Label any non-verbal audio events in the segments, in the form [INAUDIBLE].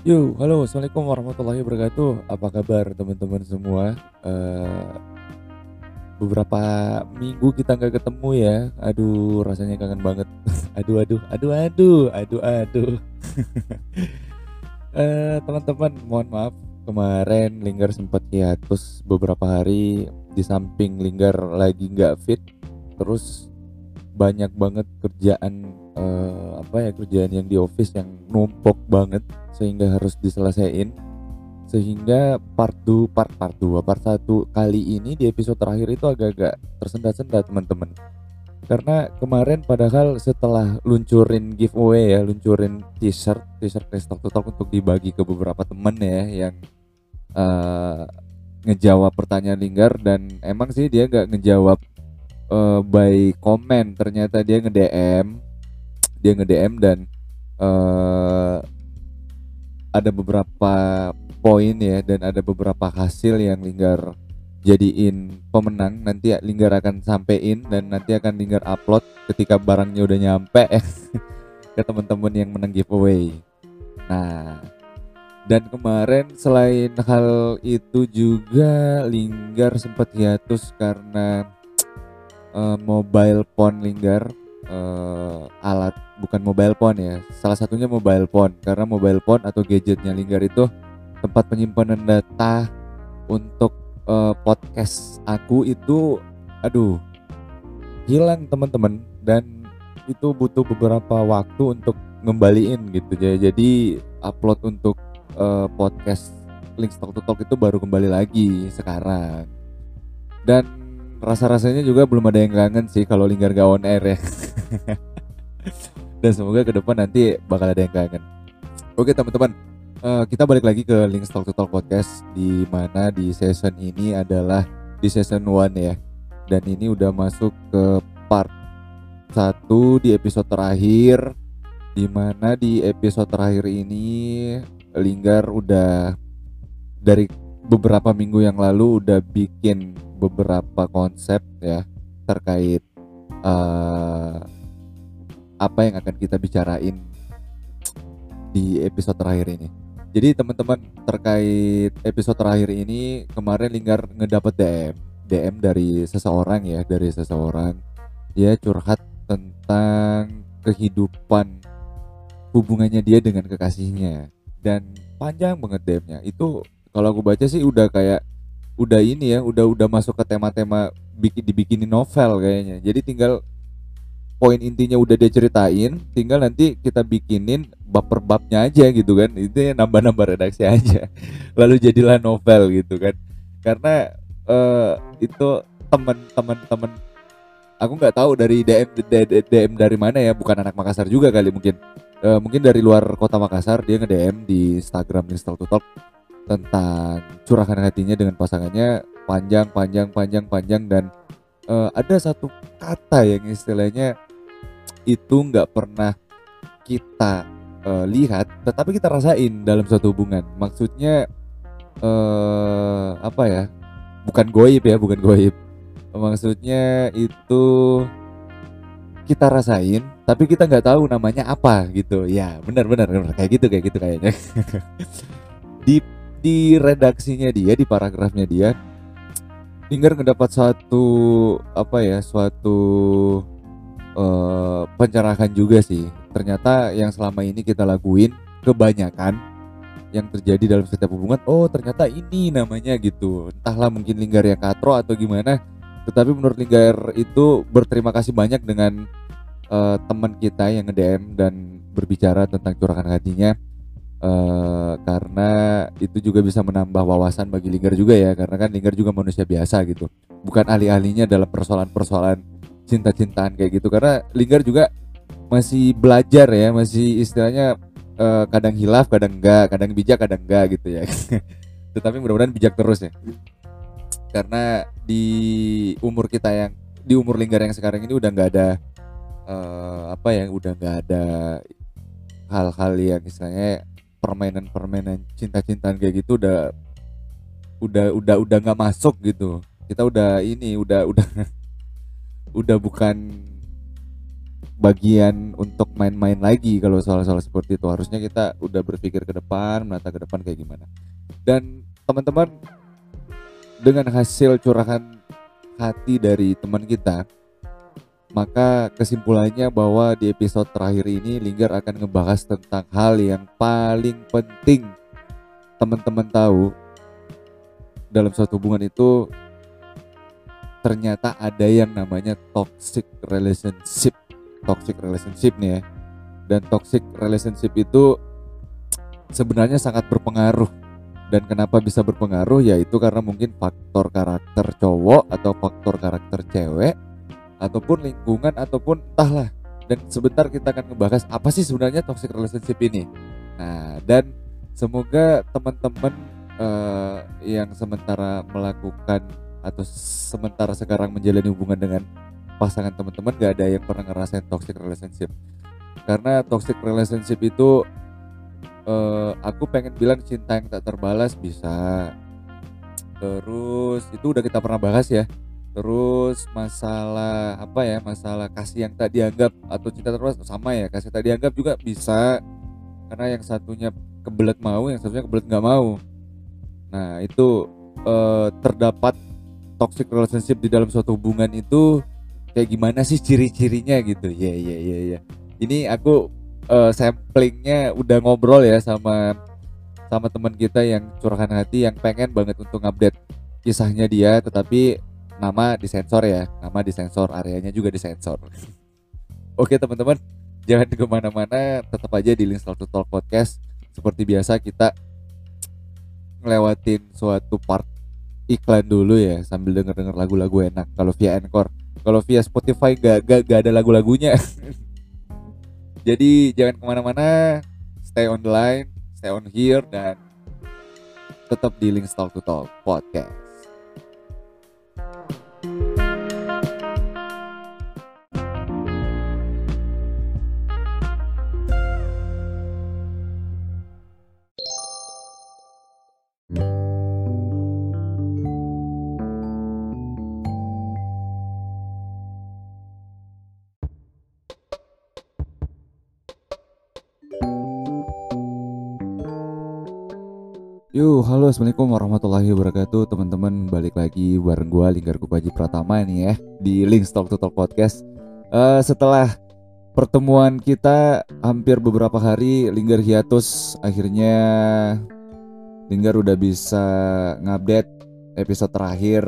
Yo, halo, assalamualaikum warahmatullahi wabarakatuh. Apa kabar teman-teman semua? Eh, beberapa minggu kita nggak ketemu ya. Aduh, rasanya kangen banget. [LAUGHS] aduh, aduh, aduh, aduh, aduh, aduh. [LAUGHS] Eh, teman-teman, mohon maaf kemarin Linggar sempat hiatus beberapa hari di samping Linggar lagi nggak fit, terus banyak banget kerjaan eh, apa ya kerjaan yang di office yang numpuk banget sehingga harus diselesaikan. Sehingga part 2 part part 2 part 1 kali ini di episode terakhir itu agak-agak tersendat-sendat teman-teman. Karena kemarin padahal setelah luncurin giveaway ya luncurin t-shirt t-shirt Crystal Total untuk dibagi ke beberapa temen ya yang eh, ngejawab pertanyaan Linggar. Dan emang sih dia nggak ngejawab eh, by comment. Ternyata dia nge-DM dia nge-DM dan eh ada beberapa poin ya dan ada beberapa hasil yang Linggar jadiin pemenang nanti Linggar akan sampein dan nanti akan Linggar upload ketika barangnya udah nyampe [LAUGHS] ke teman-teman yang menang giveaway. Nah, dan kemarin selain hal itu juga Linggar sempat hiatus karena eh, mobile phone Linggar eh, alat bukan mobile phone ya. Salah satunya mobile phone. Karena mobile phone atau gadgetnya Linggar itu tempat penyimpanan data untuk eh, podcast aku itu aduh hilang teman-teman. Dan itu butuh beberapa waktu untuk ngembaliin gitu ya. Jadi upload untuk eh, podcast link talk to talk itu baru kembali lagi sekarang. Dan rasa-rasanya juga belum ada yang kangen sih kalau Linggar gak on air ya [LAUGHS] dan semoga ke depan nanti bakal ada yang kangen. Oke teman-teman. Eh, kita balik lagi ke link talk to talk podcast di mana di season ini adalah di season 1 ya. Dan ini udah masuk ke part 1 di episode terakhir di mana di episode terakhir ini Linggar udah dari beberapa minggu yang lalu udah bikin beberapa konsep ya terkait eh, apa yang akan kita bicarain di episode terakhir ini. Jadi teman-teman terkait episode terakhir ini kemarin Linggar ngedapet DM DM dari seseorang ya dari seseorang. Dia curhat tentang kehidupan hubungannya dia dengan kekasihnya. Dan panjang banget DM-nya itu kalau aku baca sih udah kayak udah ini ya udah udah masuk ke tema-tema bikin dibikinin novel kayaknya. Jadi tinggal poin intinya udah dia ceritain tinggal nanti kita bikinin bab per babnya aja gitu kan. Itu nambah-nambah redaksi aja. [LAUGHS] Lalu jadilah novel gitu kan. Karena eh, itu teman-teman teman aku nggak tahu dari DM, DM DM dari mana ya bukan anak Makassar juga kali mungkin. Eh, mungkin dari luar kota Makassar dia nge DM di Instagram Install to tentang curahan hatinya dengan pasangannya panjang panjang panjang panjang dan eh, ada satu kata yang istilahnya itu nggak pernah kita eh, lihat tetapi kita rasain dalam suatu hubungan. Maksudnya eh apa ya bukan goib ya bukan goib. Maksudnya itu kita rasain tapi kita nggak tahu namanya apa gitu. Ya benar benar benar. kayak gitu kayak gitu kayaknya. [LAUGHS] Di di redaksinya dia di paragrafnya dia Linggar ngedapat suatu apa ya suatu eh, pencerahan juga sih. Ternyata yang selama ini kita lakuin kebanyakan yang terjadi dalam setiap hubungan oh ternyata ini namanya gitu. Entahlah mungkin Linggar yang katro atau gimana tetapi menurut Linggar itu berterima kasih banyak dengan eh, teman kita yang nge-DM dan berbicara tentang curahan hatinya eh, karena itu juga bisa menambah wawasan bagi Linggar juga ya karena kan Linggar juga manusia biasa gitu. Bukan ahli-ahlinya dalam persoalan-persoalan cinta-cintaan kayak gitu. Karena Linggar juga masih belajar ya masih istilahnya eh, kadang hilaf kadang enggak kadang bijak kadang enggak gitu ya. [LAUGHS] Tetapi mudah-mudahan bijak terus ya. Karena di umur kita yang di umur Linggar yang sekarang ini udah nggak ada eh, apa ya udah nggak ada hal-hal yang istilahnya permainan-permainan cinta-cintaan kayak gitu udah udah udah udah nggak masuk gitu. Kita udah ini udah udah [LAUGHS] udah bukan bagian untuk main-main lagi kalau soal-soal seperti itu. Harusnya kita udah berpikir ke depan menata ke depan kayak gimana. Dan teman-teman dengan hasil curahan hati dari teman kita maka kesimpulannya bahwa di episode terakhir ini Linggar akan ngebahas tentang hal yang paling penting teman-teman tahu dalam suatu hubungan itu ternyata ada yang namanya toxic relationship. Toxic relationship nih ya. Dan toxic relationship itu sebenarnya sangat berpengaruh. Dan kenapa bisa berpengaruh? Yaitu karena mungkin faktor karakter cowok atau faktor karakter cewek ataupun lingkungan ataupun entahlah. Dan sebentar kita akan membahas apa sih sebenarnya toxic relationship ini. Nah dan semoga teman-teman uh, yang sementara melakukan atau sementara sekarang menjalani hubungan dengan pasangan teman-teman gak ada yang pernah ngerasain toxic relationship. Karena toxic relationship itu uh, aku pengen bilang cinta yang tak terbalas bisa. Terus itu udah kita pernah bahas ya. Terus masalah apa ya masalah kasih yang tak dianggap atau cinta terbalas sama ya kasih tak dianggap juga bisa. Karena yang satunya kebelet mau yang satunya kebelet nggak mau. Nah itu uh, terdapat toxic relationship di dalam suatu hubungan itu kayak gimana sih ciri-cirinya gitu? Ya ya ya ya ini aku uh, samplingnya udah ngobrol ya sama sama teman kita yang curahan hati yang pengen banget untuk update kisahnya dia tetapi nama disensor ya. Nama disensor areanya juga disensor. Oke teman-teman jangan ke mana-mana tetap aja di link to talk podcast. Seperti biasa kita ngelewatin suatu part iklan dulu ya sambil denger denger lagu-lagu enak. Kalau via Anchor kalau via Spotify gak, gak, gak ada lagu-lagunya. [LAUGHS] Jadi jangan ke mana-mana stay on the line stay on here dan tetap di link Talk to Talk podcast assalamualaikum warahmatullahi wabarakatuh teman-teman. Balik lagi bareng gue Linggar Kupaji Pratama ini ya di Link Talk to Talk Podcast. Uh, setelah pertemuan kita hampir beberapa hari Linggar hiatus. Akhirnya Linggar udah bisa ngupdate episode terakhir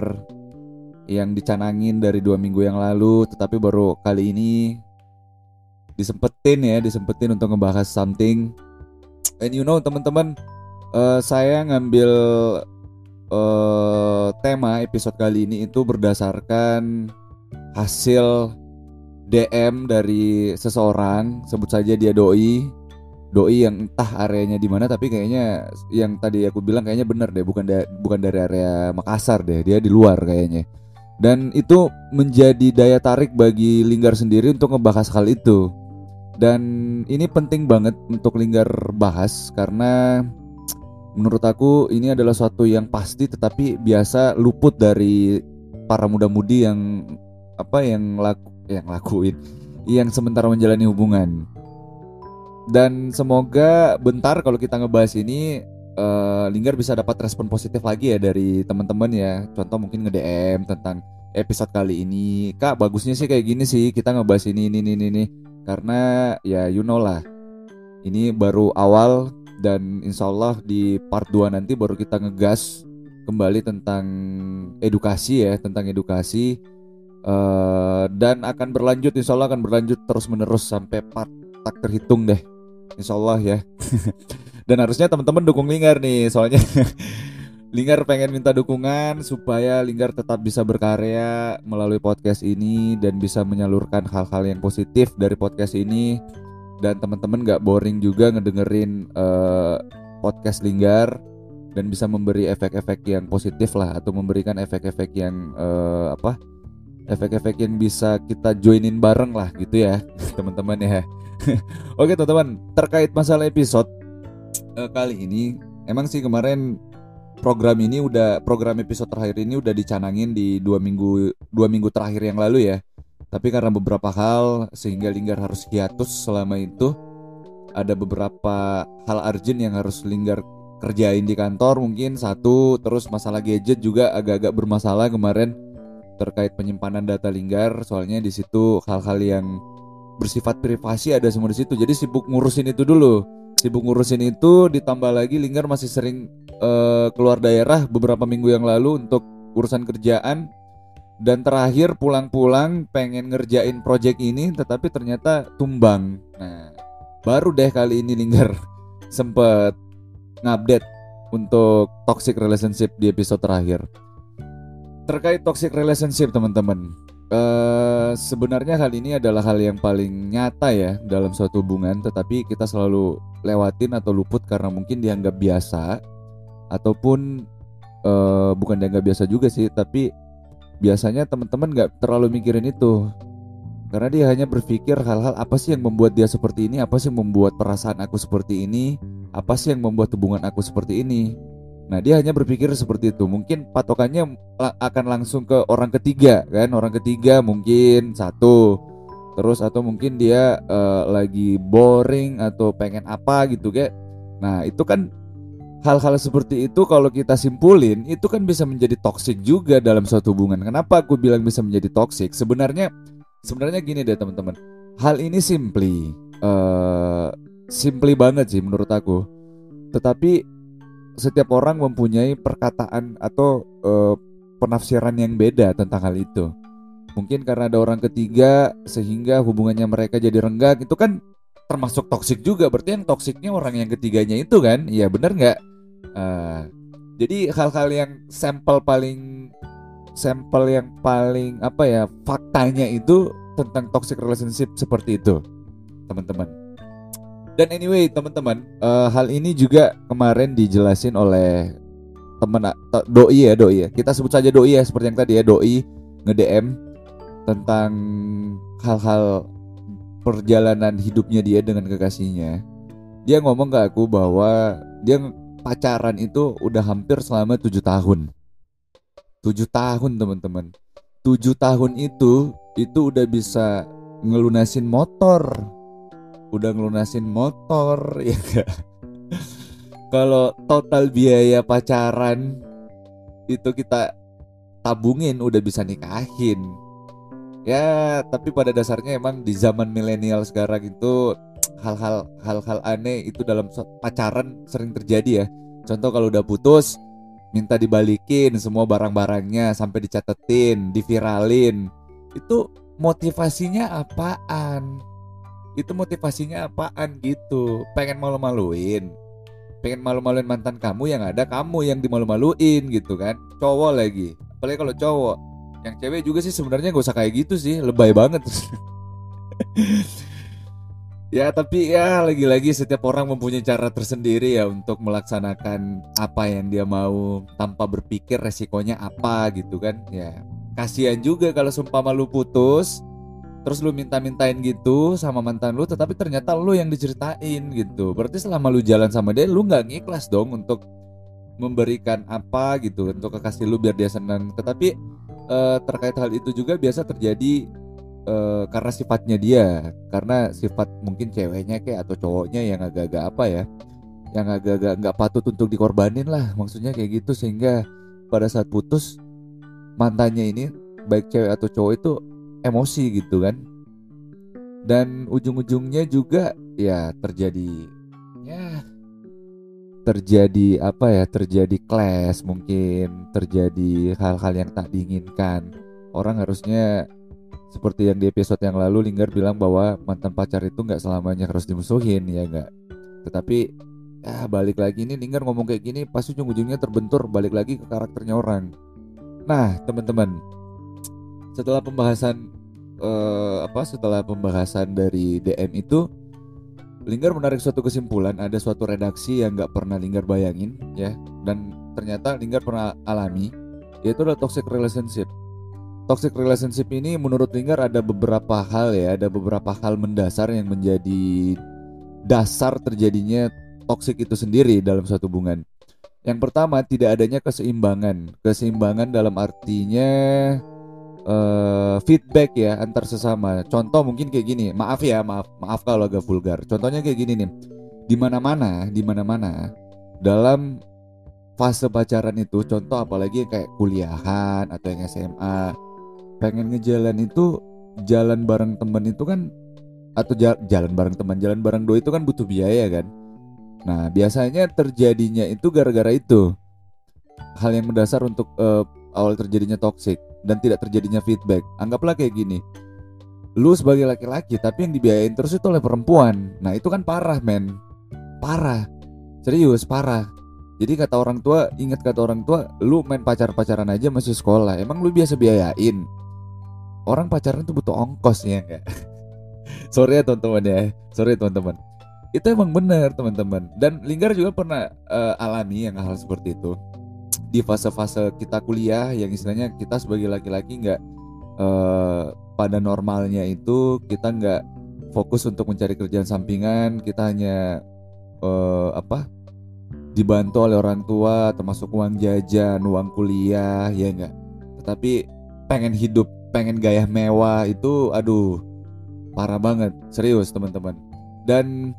yang dicanangin dari dua minggu yang lalu. Tetapi baru kali ini disempetin ya disempetin untuk ngebahas something. And you know teman-teman uh, saya ngambil uh, tema episode kali ini itu berdasarkan hasil DM dari seseorang, sebut saja dia doi, doi yang entah areanya di mana, tapi kayaknya yang tadi aku bilang kayaknya benar deh, bukan da bukan dari area Makassar deh, dia di luar kayaknya. Dan itu menjadi daya tarik bagi Linggar sendiri untuk ngebahas hal itu. Dan ini penting banget untuk Linggar bahas karena menurut aku ini adalah suatu yang pasti tetapi biasa luput dari para muda-mudi yang apa yang laku yang lakuin yang sementara menjalani hubungan. Dan semoga bentar kalau kita ngebahas ini uh, Linggar bisa dapat respon positif lagi ya dari teman-teman ya. Contoh mungkin nge-DM tentang episode kali ini. Kak bagusnya sih kayak gini sih kita ngebahas ini ini ini ini. Karena ya you know lah. Ini baru awal dan insya Allah di part 2 nanti baru kita ngegas kembali tentang edukasi ya tentang edukasi. Uh, dan akan berlanjut insya Allah akan berlanjut terus menerus sampai part tak terhitung deh. Insya Allah ya. [LAUGHS] Dan harusnya teman-teman dukung Linggar nih soalnya [LAUGHS] Linggar pengen minta dukungan supaya Linggar tetap bisa berkarya melalui podcast ini dan bisa menyalurkan hal-hal yang positif dari podcast ini dan teman-teman gak boring juga ngedengerin uh, podcast Linggar dan bisa memberi efek-efek yang positif lah atau memberikan efek-efek yang uh, apa efek-efek yang bisa kita joinin bareng lah gitu ya [LAUGHS] teman-teman ya. [LAUGHS] Oke teman-teman terkait masalah episode uh, kali ini emang sih kemarin program ini udah program episode terakhir ini udah dicanangin di dua minggu dua minggu terakhir yang lalu ya Tapi karena beberapa hal sehingga Linggar harus hiatus selama itu. Ada beberapa hal urgent yang harus Linggar kerjain di kantor mungkin. Satu terus masalah gadget juga agak-agak bermasalah kemarin terkait penyimpanan data Linggar. Soalnya di situ hal-hal yang bersifat privasi ada semua di situ. Jadi sibuk ngurusin itu dulu. Sibuk ngurusin itu ditambah lagi Linggar masih sering uh, keluar daerah beberapa minggu yang lalu untuk urusan kerjaan dan terakhir pulang-pulang pengen ngerjain project ini tetapi ternyata tumbang. Nah, baru deh kali ini Linggar [LAUGHS] sempet ngupdate untuk toxic relationship di episode terakhir. Terkait toxic relationship teman-teman, uh, sebenarnya hal ini adalah hal yang paling nyata ya dalam suatu hubungan, tetapi kita selalu lewatin atau luput karena mungkin dianggap biasa ataupun uh, bukan dianggap biasa juga sih, tapi biasanya teman-teman nggak terlalu mikirin itu. Karena dia hanya berpikir hal-hal apa sih yang membuat dia seperti ini? Apa sih yang membuat perasaan aku seperti ini? Apa sih yang membuat hubungan aku seperti ini? Nah dia hanya berpikir seperti itu. Mungkin patokannya akan langsung ke orang ketiga kan? Orang ketiga mungkin satu. Terus atau mungkin dia uh, lagi boring atau pengen apa gitu kayak. Nah itu kan hal-hal seperti itu kalau kita simpulin itu kan bisa menjadi toksik juga dalam suatu hubungan. Kenapa aku bilang bisa menjadi toksik? Sebenarnya sebenarnya gini deh teman-teman. Hal ini simply uh, simply banget sih menurut aku. Tetapi setiap orang mempunyai perkataan atau uh, penafsiran yang beda tentang hal itu. Mungkin karena ada orang ketiga sehingga hubungannya mereka jadi renggang itu kan termasuk toksik juga. Berarti yang toksiknya orang yang ketiganya itu kan? Iya bener nggak? Uh, jadi hal-hal yang sampel paling sampel yang paling apa ya faktanya itu tentang toxic relationship seperti itu teman-teman. Dan anyway teman-teman uh, hal ini juga kemarin dijelasin oleh teman doi ya doi ya. Kita sebut saja doi ya seperti yang tadi ya doi nge DM tentang hal-hal perjalanan hidupnya dia dengan kekasihnya. Dia ngomong ke aku bahwa dia pacaran itu udah hampir selama tujuh tahun. Tujuh tahun teman-teman. Tujuh tahun itu itu udah bisa ngelunasin motor. Udah ngelunasin motor [LAUGHS] ya? Kalau total biaya pacaran itu kita tabungin udah bisa nikahin. Ya, tapi pada dasarnya emang di zaman milenial sekarang itu hal-hal hal-hal aneh itu dalam pacaran sering terjadi ya. Contoh kalau udah putus minta dibalikin semua barang-barangnya sampai dicatetin, diviralin. Itu motivasinya apaan? Itu motivasinya apaan gitu? Pengen malu-maluin. Pengen malu-maluin mantan kamu yang ada kamu yang dimalu-maluin gitu kan. Cowok lagi. Apalagi kalau cowok. Yang cewek juga sih sebenarnya gak usah kayak gitu sih, lebay banget. [LAUGHS] Ya tapi ya lagi-lagi setiap orang mempunyai cara tersendiri ya untuk melaksanakan apa yang dia mau tanpa berpikir resikonya apa gitu kan. Ya kasihan juga kalau sumpah malu putus terus lu minta-mintain gitu sama mantan lu tetapi ternyata lu yang diceritain gitu. Berarti selama lu jalan sama dia lu nggak ngikhlas dong untuk memberikan apa gitu untuk kekasih lu biar dia senang tetapi eh, terkait hal itu juga biasa terjadi uh, karena sifatnya dia karena sifat mungkin ceweknya kayak atau cowoknya yang agak-agak apa ya yang agak-agak nggak patut untuk dikorbanin lah maksudnya kayak gitu. Sehingga pada saat putus mantannya ini baik cewek atau cowok itu emosi gitu kan. Dan ujung-ujungnya juga ya terjadi ya terjadi apa ya terjadi clash mungkin terjadi hal-hal yang tak diinginkan. Orang harusnya seperti yang di episode yang lalu Linggar bilang bahwa mantan pacar itu nggak selamanya harus dimusuhin ya nggak? Tetapi ya balik lagi ini Linggar ngomong kayak gini pasti ujung-ujungnya terbentur balik lagi ke karakternya orang. Nah teman-teman setelah pembahasan uh, apa setelah pembahasan dari DM itu Linggar menarik suatu kesimpulan ada suatu redaksi yang nggak pernah Linggar bayangin ya. Dan ternyata Linggar pernah alami yaitu adalah toxic relationship toxic relationship ini menurut Linggar ada beberapa hal ya, ada beberapa hal mendasar yang menjadi dasar terjadinya toxic itu sendiri dalam suatu hubungan. Yang pertama tidak adanya keseimbangan. Keseimbangan dalam artinya uh, feedback ya antar sesama. Contoh mungkin kayak gini. Maaf ya, maaf maaf kalau agak vulgar. Contohnya kayak gini nih. Di mana-mana, di mana-mana dalam fase pacaran itu, contoh apalagi kayak kuliahan atau yang SMA, pengen ngejalan itu jalan bareng temen itu kan atau jalan bareng teman, jalan bareng doi itu kan butuh biaya kan. Nah, biasanya terjadinya itu gara-gara itu. Hal yang mendasar untuk uh, awal terjadinya toxic dan tidak terjadinya feedback. Anggaplah kayak gini. Lu sebagai laki-laki tapi yang dibiayain terus itu oleh perempuan. Nah, itu kan parah, men. Parah. Serius, parah. Jadi kata orang tua, ingat kata orang tua, lu main pacar-pacaran aja masih sekolah. Emang lu biasa biayain? Orang pacaran tuh butuh ongkos ya enggak? [LAUGHS] Sorry ya teman-teman ya. Sorry teman-teman. Itu emang benar teman-teman. Dan Linggar juga pernah uh, alami yang hal seperti itu di fase-fase kita kuliah yang istilahnya kita sebagai laki-laki nggak uh, pada normalnya itu kita nggak fokus untuk mencari kerjaan sampingan kita hanya uh, apa dibantu oleh orang tua termasuk uang jajan uang kuliah ya enggak tetapi pengen hidup pengen gaya mewah itu aduh parah banget. Serius teman-teman. Dan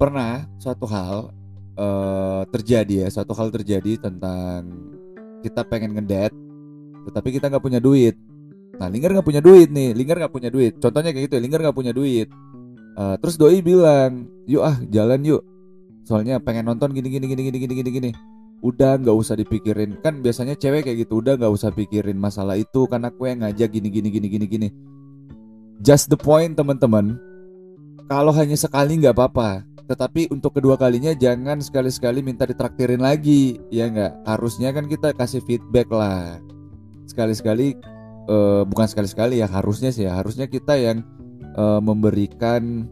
pernah suatu hal uh, terjadi ya suatu hal terjadi tentang kita pengen ngedet tetapi kita nggak punya duit. Nah Linggar nggak punya duit nih Linggar nggak punya duit. Contohnya kayak gitu ya Linggar nggak punya duit. Uh, terus doi bilang yuk ah jalan yuk. Soalnya pengen nonton gini gini gini gini gini gini gini udah nggak usah dipikirin. Kan biasanya cewek kayak gitu udah nggak usah pikirin masalah itu karena aku yang ngajak gini gini gini gini gini. Just the point teman-teman. Kalau hanya sekali nggak apa-apa. Tetapi untuk kedua kalinya jangan sekali-sekali minta ditraktirin lagi. Ya nggak? Harusnya kan kita kasih feedback lah. Sekali-sekali uh, bukan sekali-sekali ya harusnya sih ya. Harusnya kita yang uh, memberikan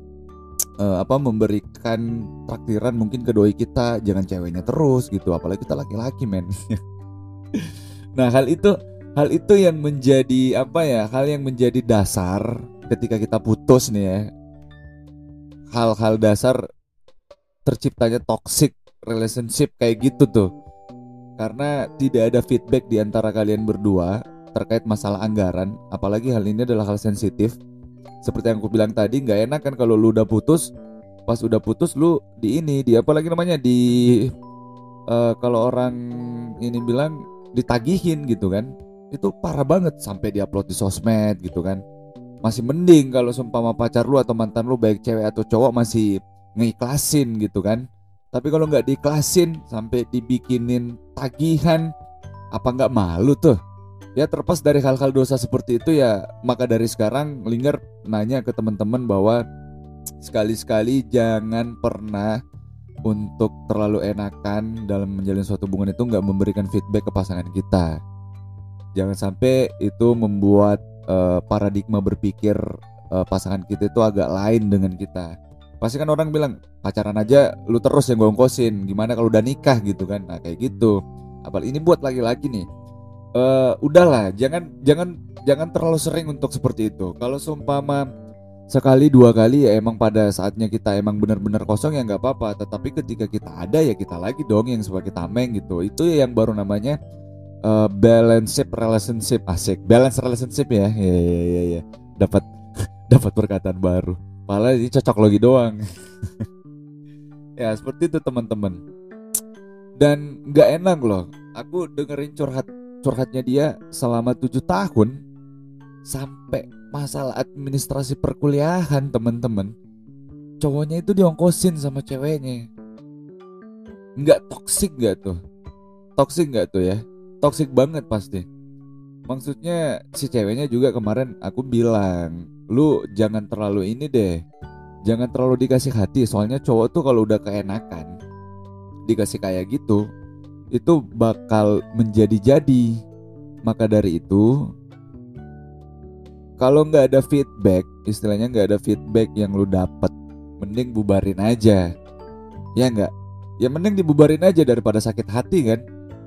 uh, apa memberikan traktiran mungkin ke doi kita jangan ceweknya terus gitu. Apalagi kita laki-laki men. [LAUGHS] Nah hal itu hal itu yang menjadi apa ya hal yang menjadi dasar ketika kita putus nih ya. Hal-hal dasar terciptanya toxic relationship kayak gitu tuh. Karena tidak ada feedback di antara kalian berdua terkait masalah anggaran apalagi hal ini adalah hal sensitif seperti yang aku bilang tadi nggak enak kan kalau lu udah putus pas udah putus lu di ini di apa lagi namanya di uh, kalau orang ini bilang ditagihin gitu kan itu parah banget sampai diupload di sosmed gitu kan. Masih mending kalau sumpah sama pacar lu atau mantan lu baik cewek atau cowok masih ngiklasin gitu kan. Tapi kalau nggak diiklasin sampai dibikinin tagihan apa nggak malu tuh ya terpas dari hal-hal dosa seperti itu ya maka dari sekarang Linger nanya ke teman-teman bahwa sekali-sekali jangan pernah untuk terlalu enakan dalam menjalin suatu hubungan itu nggak memberikan feedback ke pasangan kita. Jangan sampai itu membuat uh, paradigma berpikir uh, pasangan kita itu agak lain dengan kita. Pasti kan orang bilang pacaran aja lu terus yang ongkosin gimana kalau udah nikah gitu kan? Nah kayak gitu. Apalagi ini buat laki-laki nih uh, udahlah jangan jangan jangan terlalu sering untuk seperti itu kalau seumpama sekali dua kali ya emang pada saatnya kita emang benar-benar kosong ya nggak apa-apa tetapi ketika kita ada ya kita lagi dong yang sebagai tameng gitu itu ya yang baru namanya uh, balance relationship asik balance relationship ya ya ya ya, ya. dapat [LAUGHS] dapat perkataan baru Malah ini cocok lagi doang. [LAUGHS] ya seperti itu teman-teman. Dan nggak enak loh. Aku dengerin curhat curhatnya dia selama tujuh tahun sampai masalah administrasi perkuliahan teman-teman. Cowoknya itu diongkosin sama ceweknya. Nggak toksik nggak tuh? Toksik nggak tuh ya? Toksik banget pasti. Maksudnya si ceweknya juga kemarin aku bilang lu jangan terlalu ini deh jangan terlalu dikasih hati soalnya cowok tuh kalau udah keenakan dikasih kayak gitu itu bakal menjadi-jadi. Maka dari itu kalau nggak ada feedback istilahnya nggak ada feedback yang lu dapet mending bubarin aja. Ya nggak? Ya mending dibubarin aja daripada sakit hati kan?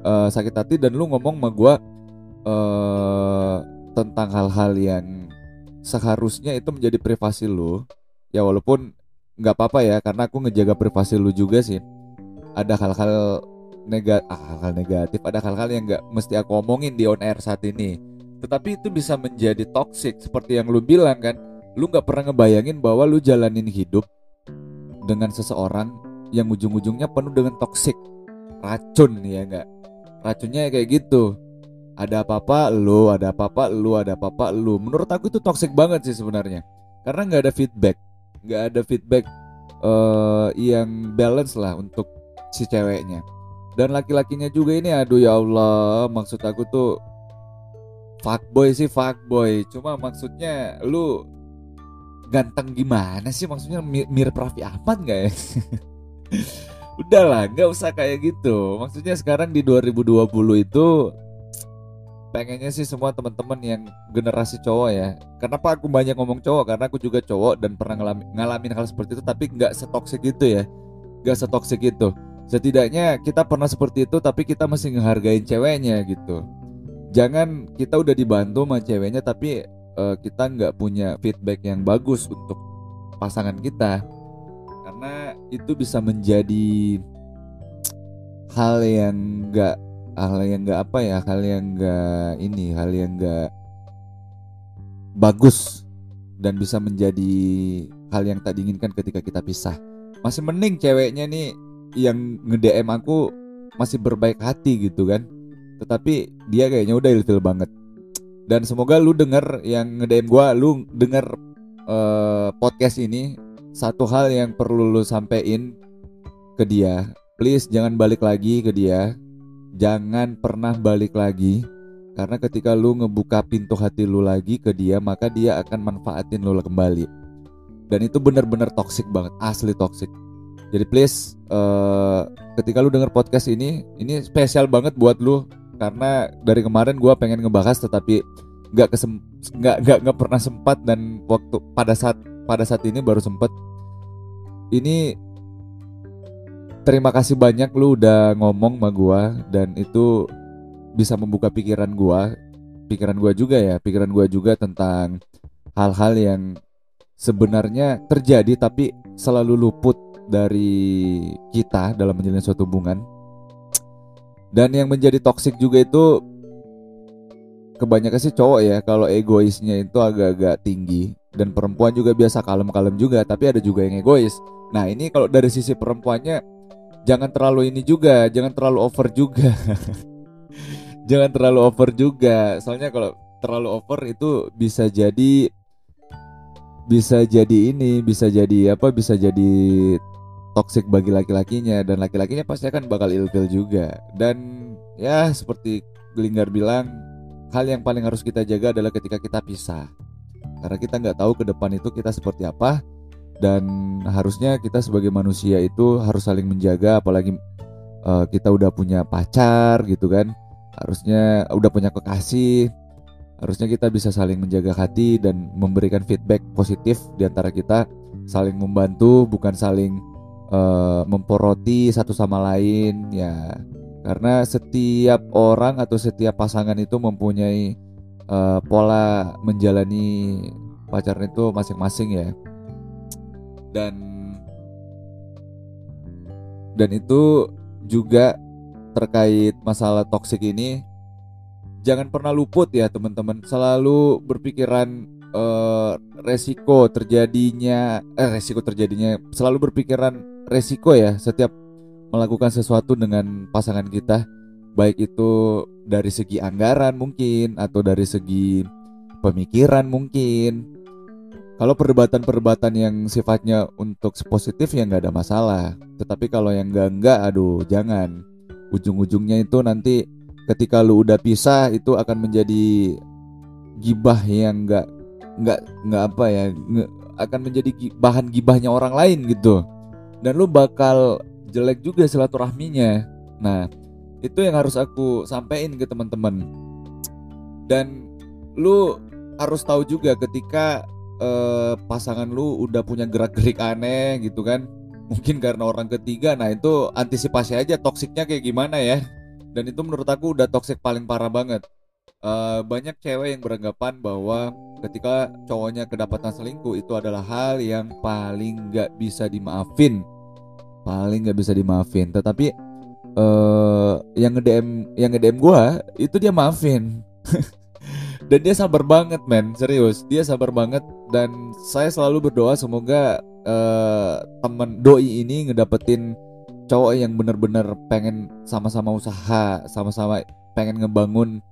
Uh, sakit hati dan lu ngomong sama gue uh, tentang hal-hal yang seharusnya itu menjadi privasi lu. Ya walaupun nggak apa-apa ya karena aku ngejaga privasi lu juga sih. Ada hal-hal negatif ah, hal-hal negatif ada hal-hal yang nggak mesti aku omongin di on air saat ini. Tetapi itu bisa menjadi toxic seperti yang lu bilang kan. Lu nggak pernah ngebayangin bahwa lu jalanin hidup dengan seseorang yang ujung-ujungnya penuh dengan toxic. Racun ya enggak racunnya kayak gitu. Ada apa-apa lu ada apa-apa lu ada apa-apa lu. Menurut aku itu toxic banget sih sebenarnya. Karena nggak ada feedback. Nggak ada feedback uh, yang balance lah untuk si ceweknya dan laki-lakinya juga ini aduh ya Allah maksud aku tuh fuckboy sih fuckboy cuma maksudnya lu ganteng gimana sih maksudnya mirip Raffi Ahmad nggak ya [LAUGHS] udahlah nggak usah kayak gitu maksudnya sekarang di 2020 itu pengennya sih semua teman-teman yang generasi cowok ya. Kenapa aku banyak ngomong cowok? Karena aku juga cowok dan pernah ngalamin, ngalamin hal seperti itu, tapi nggak setoksik itu ya, nggak setoksik itu. Setidaknya kita pernah seperti itu, tapi kita masih ngehargain ceweknya gitu. Jangan kita udah dibantu sama ceweknya, tapi uh, kita nggak punya feedback yang bagus untuk pasangan kita, karena itu bisa menjadi hal yang nggak hal yang nggak apa ya hal yang nggak ini hal yang nggak bagus. Dan bisa menjadi hal yang tak diinginkan ketika kita pisah. Masih mending ceweknya nih yang nge aku masih berbaik hati gitu kan. Tetapi dia kayaknya udah ilfil banget. Dan semoga lu denger yang nge gua lu denger uh, podcast ini satu hal yang perlu lu sampein ke dia. Please jangan balik lagi ke dia. Jangan pernah balik lagi. Karena ketika lu ngebuka pintu hati lu lagi ke dia maka dia akan manfaatin lu kembali. Dan itu benar-benar toxic banget asli toxic jadi please uh, ketika lu denger podcast ini ini spesial banget buat lu. Karena dari kemarin gue pengen ngebahas tetapi nggak kesem nggak nggak nggak pernah sempat. Dan waktu pada saat pada saat ini baru sempat ini terima kasih banyak lu udah ngomong sama gua. Dan itu bisa membuka pikiran gua. Pikiran gua juga ya pikiran gua juga tentang hal-hal yang sebenarnya terjadi tapi selalu luput dari kita dalam menjalin suatu hubungan dan yang menjadi toksik juga itu kebanyakan sih cowok ya kalau egoisnya itu agak-agak tinggi dan perempuan juga biasa kalem-kalem juga tapi ada juga yang egois nah ini kalau dari sisi perempuannya jangan terlalu ini juga, jangan terlalu over juga. [LAUGHS] jangan terlalu over juga. Soalnya kalau terlalu over itu bisa jadi bisa jadi ini, bisa jadi apa? Bisa jadi toxic bagi laki-lakinya dan laki-lakinya pasti akan bakal ilfil juga. Dan ya seperti Gelinggar bilang, hal yang paling harus kita jaga adalah ketika kita pisah. Karena kita nggak tahu ke depan itu kita seperti apa dan harusnya kita sebagai manusia itu harus saling menjaga apalagi uh, kita udah punya pacar gitu kan harusnya udah punya kekasih harusnya kita bisa saling menjaga hati dan memberikan feedback positif di antara kita. Saling membantu bukan saling uh, memporoti satu sama lain ya. Karena setiap orang atau setiap pasangan itu mempunyai uh, pola menjalani pacarnya itu masing-masing ya. Dan dan itu juga terkait masalah toksik ini jangan pernah luput ya teman-teman selalu berpikiran uh, resiko terjadinya eh resiko terjadinya selalu berpikiran resiko ya setiap melakukan sesuatu dengan pasangan kita baik itu dari segi anggaran mungkin atau dari segi pemikiran mungkin kalau perdebatan-perdebatan yang sifatnya untuk positif ya nggak ada masalah. Tetapi kalau yang enggak enggak, aduh jangan. Ujung-ujungnya itu nanti ketika lu udah pisah itu akan menjadi gibah yang nggak nggak nggak apa ya nge, akan menjadi bahan gibahnya orang lain gitu. Dan lu bakal jelek juga silaturahminya. Nah itu yang harus aku sampaikan ke teman-teman. Dan lu harus tahu juga ketika uh, pasangan lu udah punya gerak-gerik aneh gitu kan mungkin karena orang ketiga nah itu antisipasi aja toksiknya kayak gimana ya dan itu menurut aku udah toksik paling parah banget. Uh, banyak cewek yang beranggapan bahwa ketika cowoknya kedapatan selingkuh itu adalah hal yang paling nggak bisa dimaafin. Paling nggak bisa dimaafin. Tetapi uh, yang ngedm yang ngedm gue itu dia maafin. [LAUGHS] Dan dia sabar banget men. Serius dia sabar banget. Dan saya selalu berdoa semoga uh, temen doi ini ngedapetin cowok yang bener-bener pengen sama-sama usaha sama-sama pengen ngebangun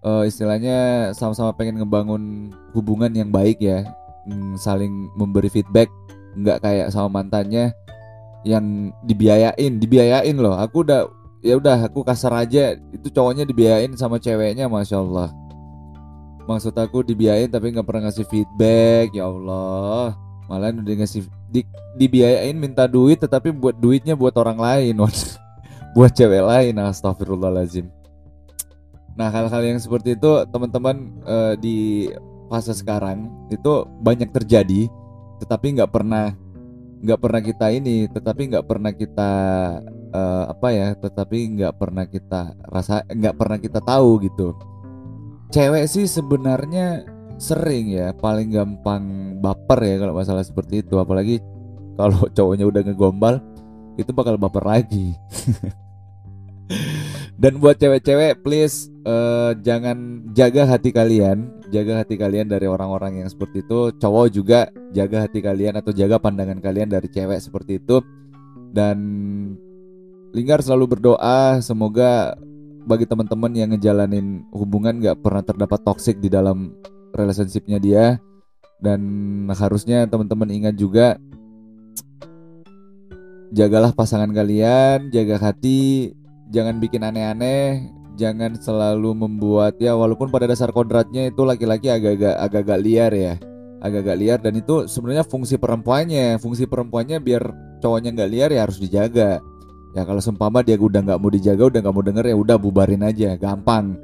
uh, istilahnya sama-sama pengen ngebangun hubungan yang baik ya mm, saling memberi feedback nggak kayak sama mantannya yang dibiayain dibiayain loh. Aku udah ya udah aku kasar aja. Itu cowoknya dibiayain sama ceweknya masya Allah. Maksud aku dibiayain tapi nggak pernah ngasih feedback ya Allah malah udah ngasih di, dibiayain minta duit tetapi buat duitnya buat orang lain [LAUGHS] buat cewek lain astagfirullahalazim nah hal-hal yang seperti itu teman-teman uh, di fase sekarang itu banyak terjadi tetapi nggak pernah nggak pernah kita ini tetapi nggak pernah kita uh, apa ya tetapi nggak pernah kita rasa nggak pernah kita tahu gitu. Cewek sih sebenarnya sering ya paling gampang baper ya kalau masalah seperti itu. Apalagi kalau [LAUGHS] cowoknya udah ngegombal itu bakal baper lagi. [LAUGHS] Dan buat cewek-cewek please uh, jangan jaga hati kalian. Jaga hati kalian dari orang-orang yang seperti itu. Cowok juga jaga hati kalian atau jaga pandangan kalian dari cewek seperti itu. Dan Linggar selalu berdoa semoga bagi teman-teman yang ngejalanin hubungan gak pernah terdapat toxic di dalam relationshipnya dia. Dan harusnya teman-teman ingat juga jagalah pasangan kalian jaga hati jangan bikin aneh-aneh jangan selalu membuat ya walaupun pada dasar kodratnya itu laki-laki agak-agak agak-agak liar ya agak-agak liar. Dan itu sebenarnya fungsi perempuannya fungsi perempuannya biar cowoknya nggak liar ya harus dijaga. Ya kalau sempama dia udah nggak mau dijaga udah nggak mau denger ya udah bubarin aja gampang.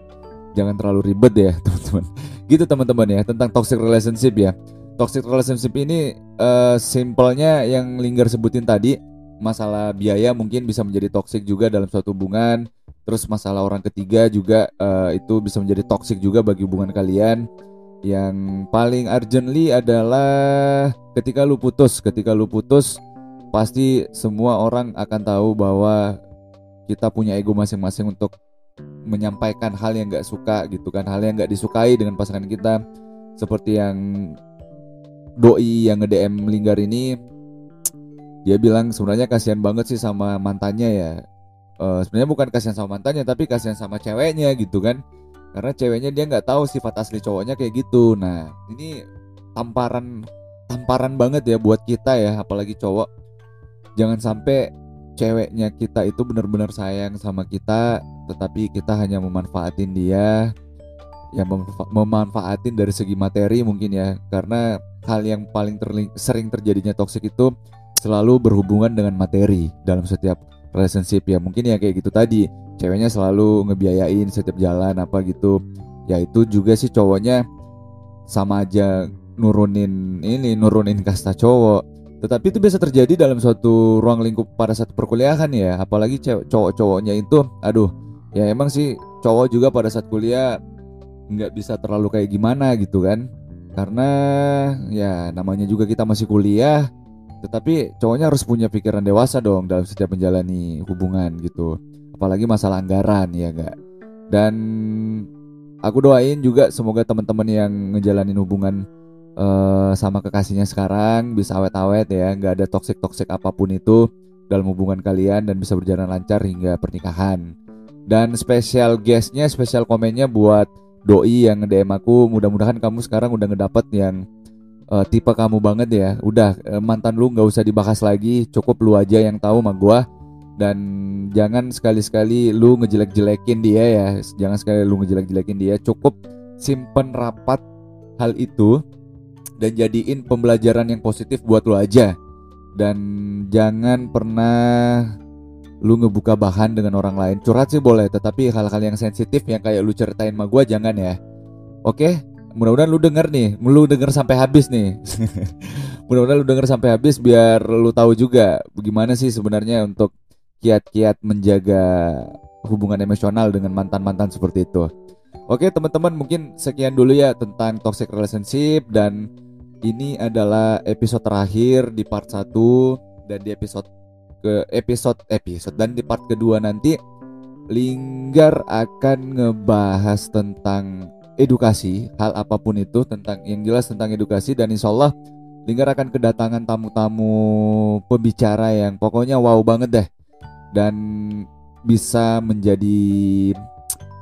Jangan terlalu ribet ya [LAUGHS] teman-teman gitu teman-teman ya tentang toxic relationship ya. Toxic relationship ini uh, simpelnya yang Linggar sebutin tadi masalah biaya mungkin bisa menjadi toxic juga dalam suatu hubungan. Terus masalah orang ketiga juga uh, itu bisa menjadi toxic juga bagi hubungan kalian. Yang paling urgently adalah ketika lu putus. Ketika lu putus pasti semua orang akan tahu bahwa kita punya ego masing-masing untuk menyampaikan hal yang gak suka gitu kan hal yang gak disukai dengan pasangan kita. Seperti yang doi yang nge DM Linggar ini dia bilang sebenarnya kasihan banget sih sama mantannya ya. Uh, sebenarnya bukan kasihan sama mantannya tapi kasihan sama ceweknya gitu kan. Karena ceweknya dia nggak tahu sifat asli cowoknya kayak gitu. Nah ini tamparan tamparan banget ya buat kita ya apalagi cowok. Jangan sampai ceweknya kita itu benar-benar sayang sama kita tetapi kita hanya memanfaatin dia ya memanfaatin dari segi materi mungkin ya. Karena hal yang paling sering terjadinya toksik itu selalu berhubungan dengan materi dalam setiap relationship ya. Mungkin ya kayak gitu tadi ceweknya selalu ngebiayain setiap jalan apa gitu. Ya itu juga sih cowoknya sama aja nurunin ini nurunin kasta cowok tetapi itu biasa terjadi dalam suatu ruang lingkup pada saat perkuliahan ya, apalagi cowok-cowoknya itu, aduh, ya emang sih cowok juga pada saat kuliah nggak bisa terlalu kayak gimana gitu kan, karena ya namanya juga kita masih kuliah, tetapi cowoknya harus punya pikiran dewasa dong dalam setiap menjalani hubungan gitu, apalagi masalah anggaran ya enggak. Dan aku doain juga semoga teman-teman yang ngejalanin hubungan uh, sama kekasihnya sekarang bisa awet-awet ya nggak ada toxic toxic apa pun itu dalam hubungan kalian dan bisa berjalan lancar hingga pernikahan. Dan spesial guestnya spesial komennya buat doi yang nge-DM aku mudah-mudahan kamu sekarang udah ngedapet yang uh, tipe kamu banget ya. Udah uh, mantan lu nggak usah dibahas lagi cukup lu aja yang tahu sama gua. Dan jangan sekali-sekali lu ngejelek-jelekin dia ya jangan sekali lu ngejelek-jelekin dia cukup simpen rapat hal itu dan jadiin pembelajaran yang positif buat lo aja. Dan jangan pernah lu ngebuka bahan dengan orang lain. Curhat sih boleh tetapi hal-hal yang sensitif yang kayak lu ceritain sama gue jangan ya. Oke? Mudah-mudahan lu denger nih. Lu denger sampai habis nih. [LAUGHS] Mudah-mudahan lu denger sampai habis biar lu tahu juga bagaimana sih sebenarnya untuk kiat-kiat menjaga hubungan emosional dengan mantan-mantan seperti itu. Oke teman-teman mungkin sekian dulu ya tentang toxic relationship dan ini adalah episode terakhir di part 1 dan di episode ke episode episode dan di part kedua nanti Linggar akan ngebahas tentang edukasi hal apa pun itu tentang yang jelas tentang edukasi dan insya Allah Linggar akan kedatangan tamu-tamu pembicara yang pokoknya wow banget deh dan bisa menjadi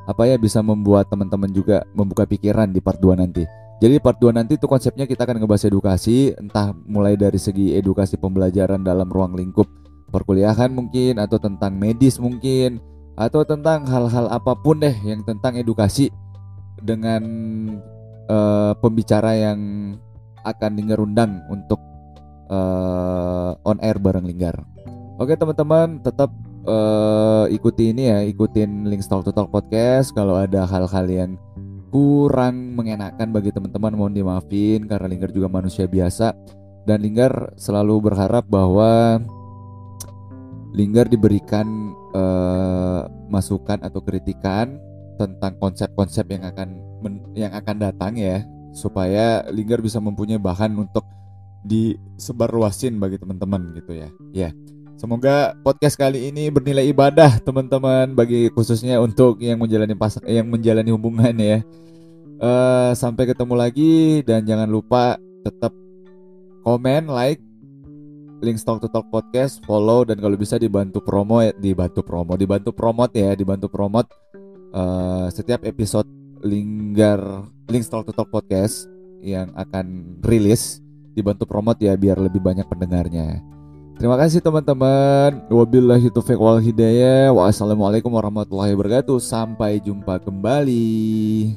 apa ya bisa membuat teman-teman juga membuka pikiran di part 2 nanti. Jadi part 2 nanti itu konsepnya kita akan ngebahas edukasi entah mulai dari segi edukasi pembelajaran dalam ruang lingkup perkuliahan mungkin atau tentang medis mungkin atau tentang hal-hal apa pun deh yang tentang edukasi dengan uh, pembicara yang akan Linggar undang untuk uh, on air bareng Linggar. Oke teman-teman tetap uh, ikuti ini ya, ikutin link Talk to Talk podcast. Kalau ada hal-hal yang kurang mengenakan bagi teman-teman mohon dimaafin karena Linggar juga manusia biasa dan Linggar selalu berharap bahwa Linggar diberikan uh, masukan atau kritikan tentang konsep-konsep yang akan yang akan datang ya supaya Linggar bisa mempunyai bahan untuk disebarluasin bagi teman-teman gitu ya. Ya. Semoga podcast kali ini bernilai ibadah teman-teman bagi khususnya untuk yang menjalani pasak yang menjalani hubungan ya. Uh, sampai ketemu lagi dan jangan lupa tetap komen, like, link Talk to Talk podcast, follow dan kalau bisa dibantu promo, dibantu promo, dibantu promote ya, dibantu promote uh, setiap episode Linggar Link Talk to Talk podcast yang akan rilis dibantu promote ya biar lebih banyak pendengarnya. Terima kasih teman-teman. Wabillahi taufiq wal hidayah. Wassalamualaikum warahmatullahi wabarakatuh. Sampai jumpa kembali.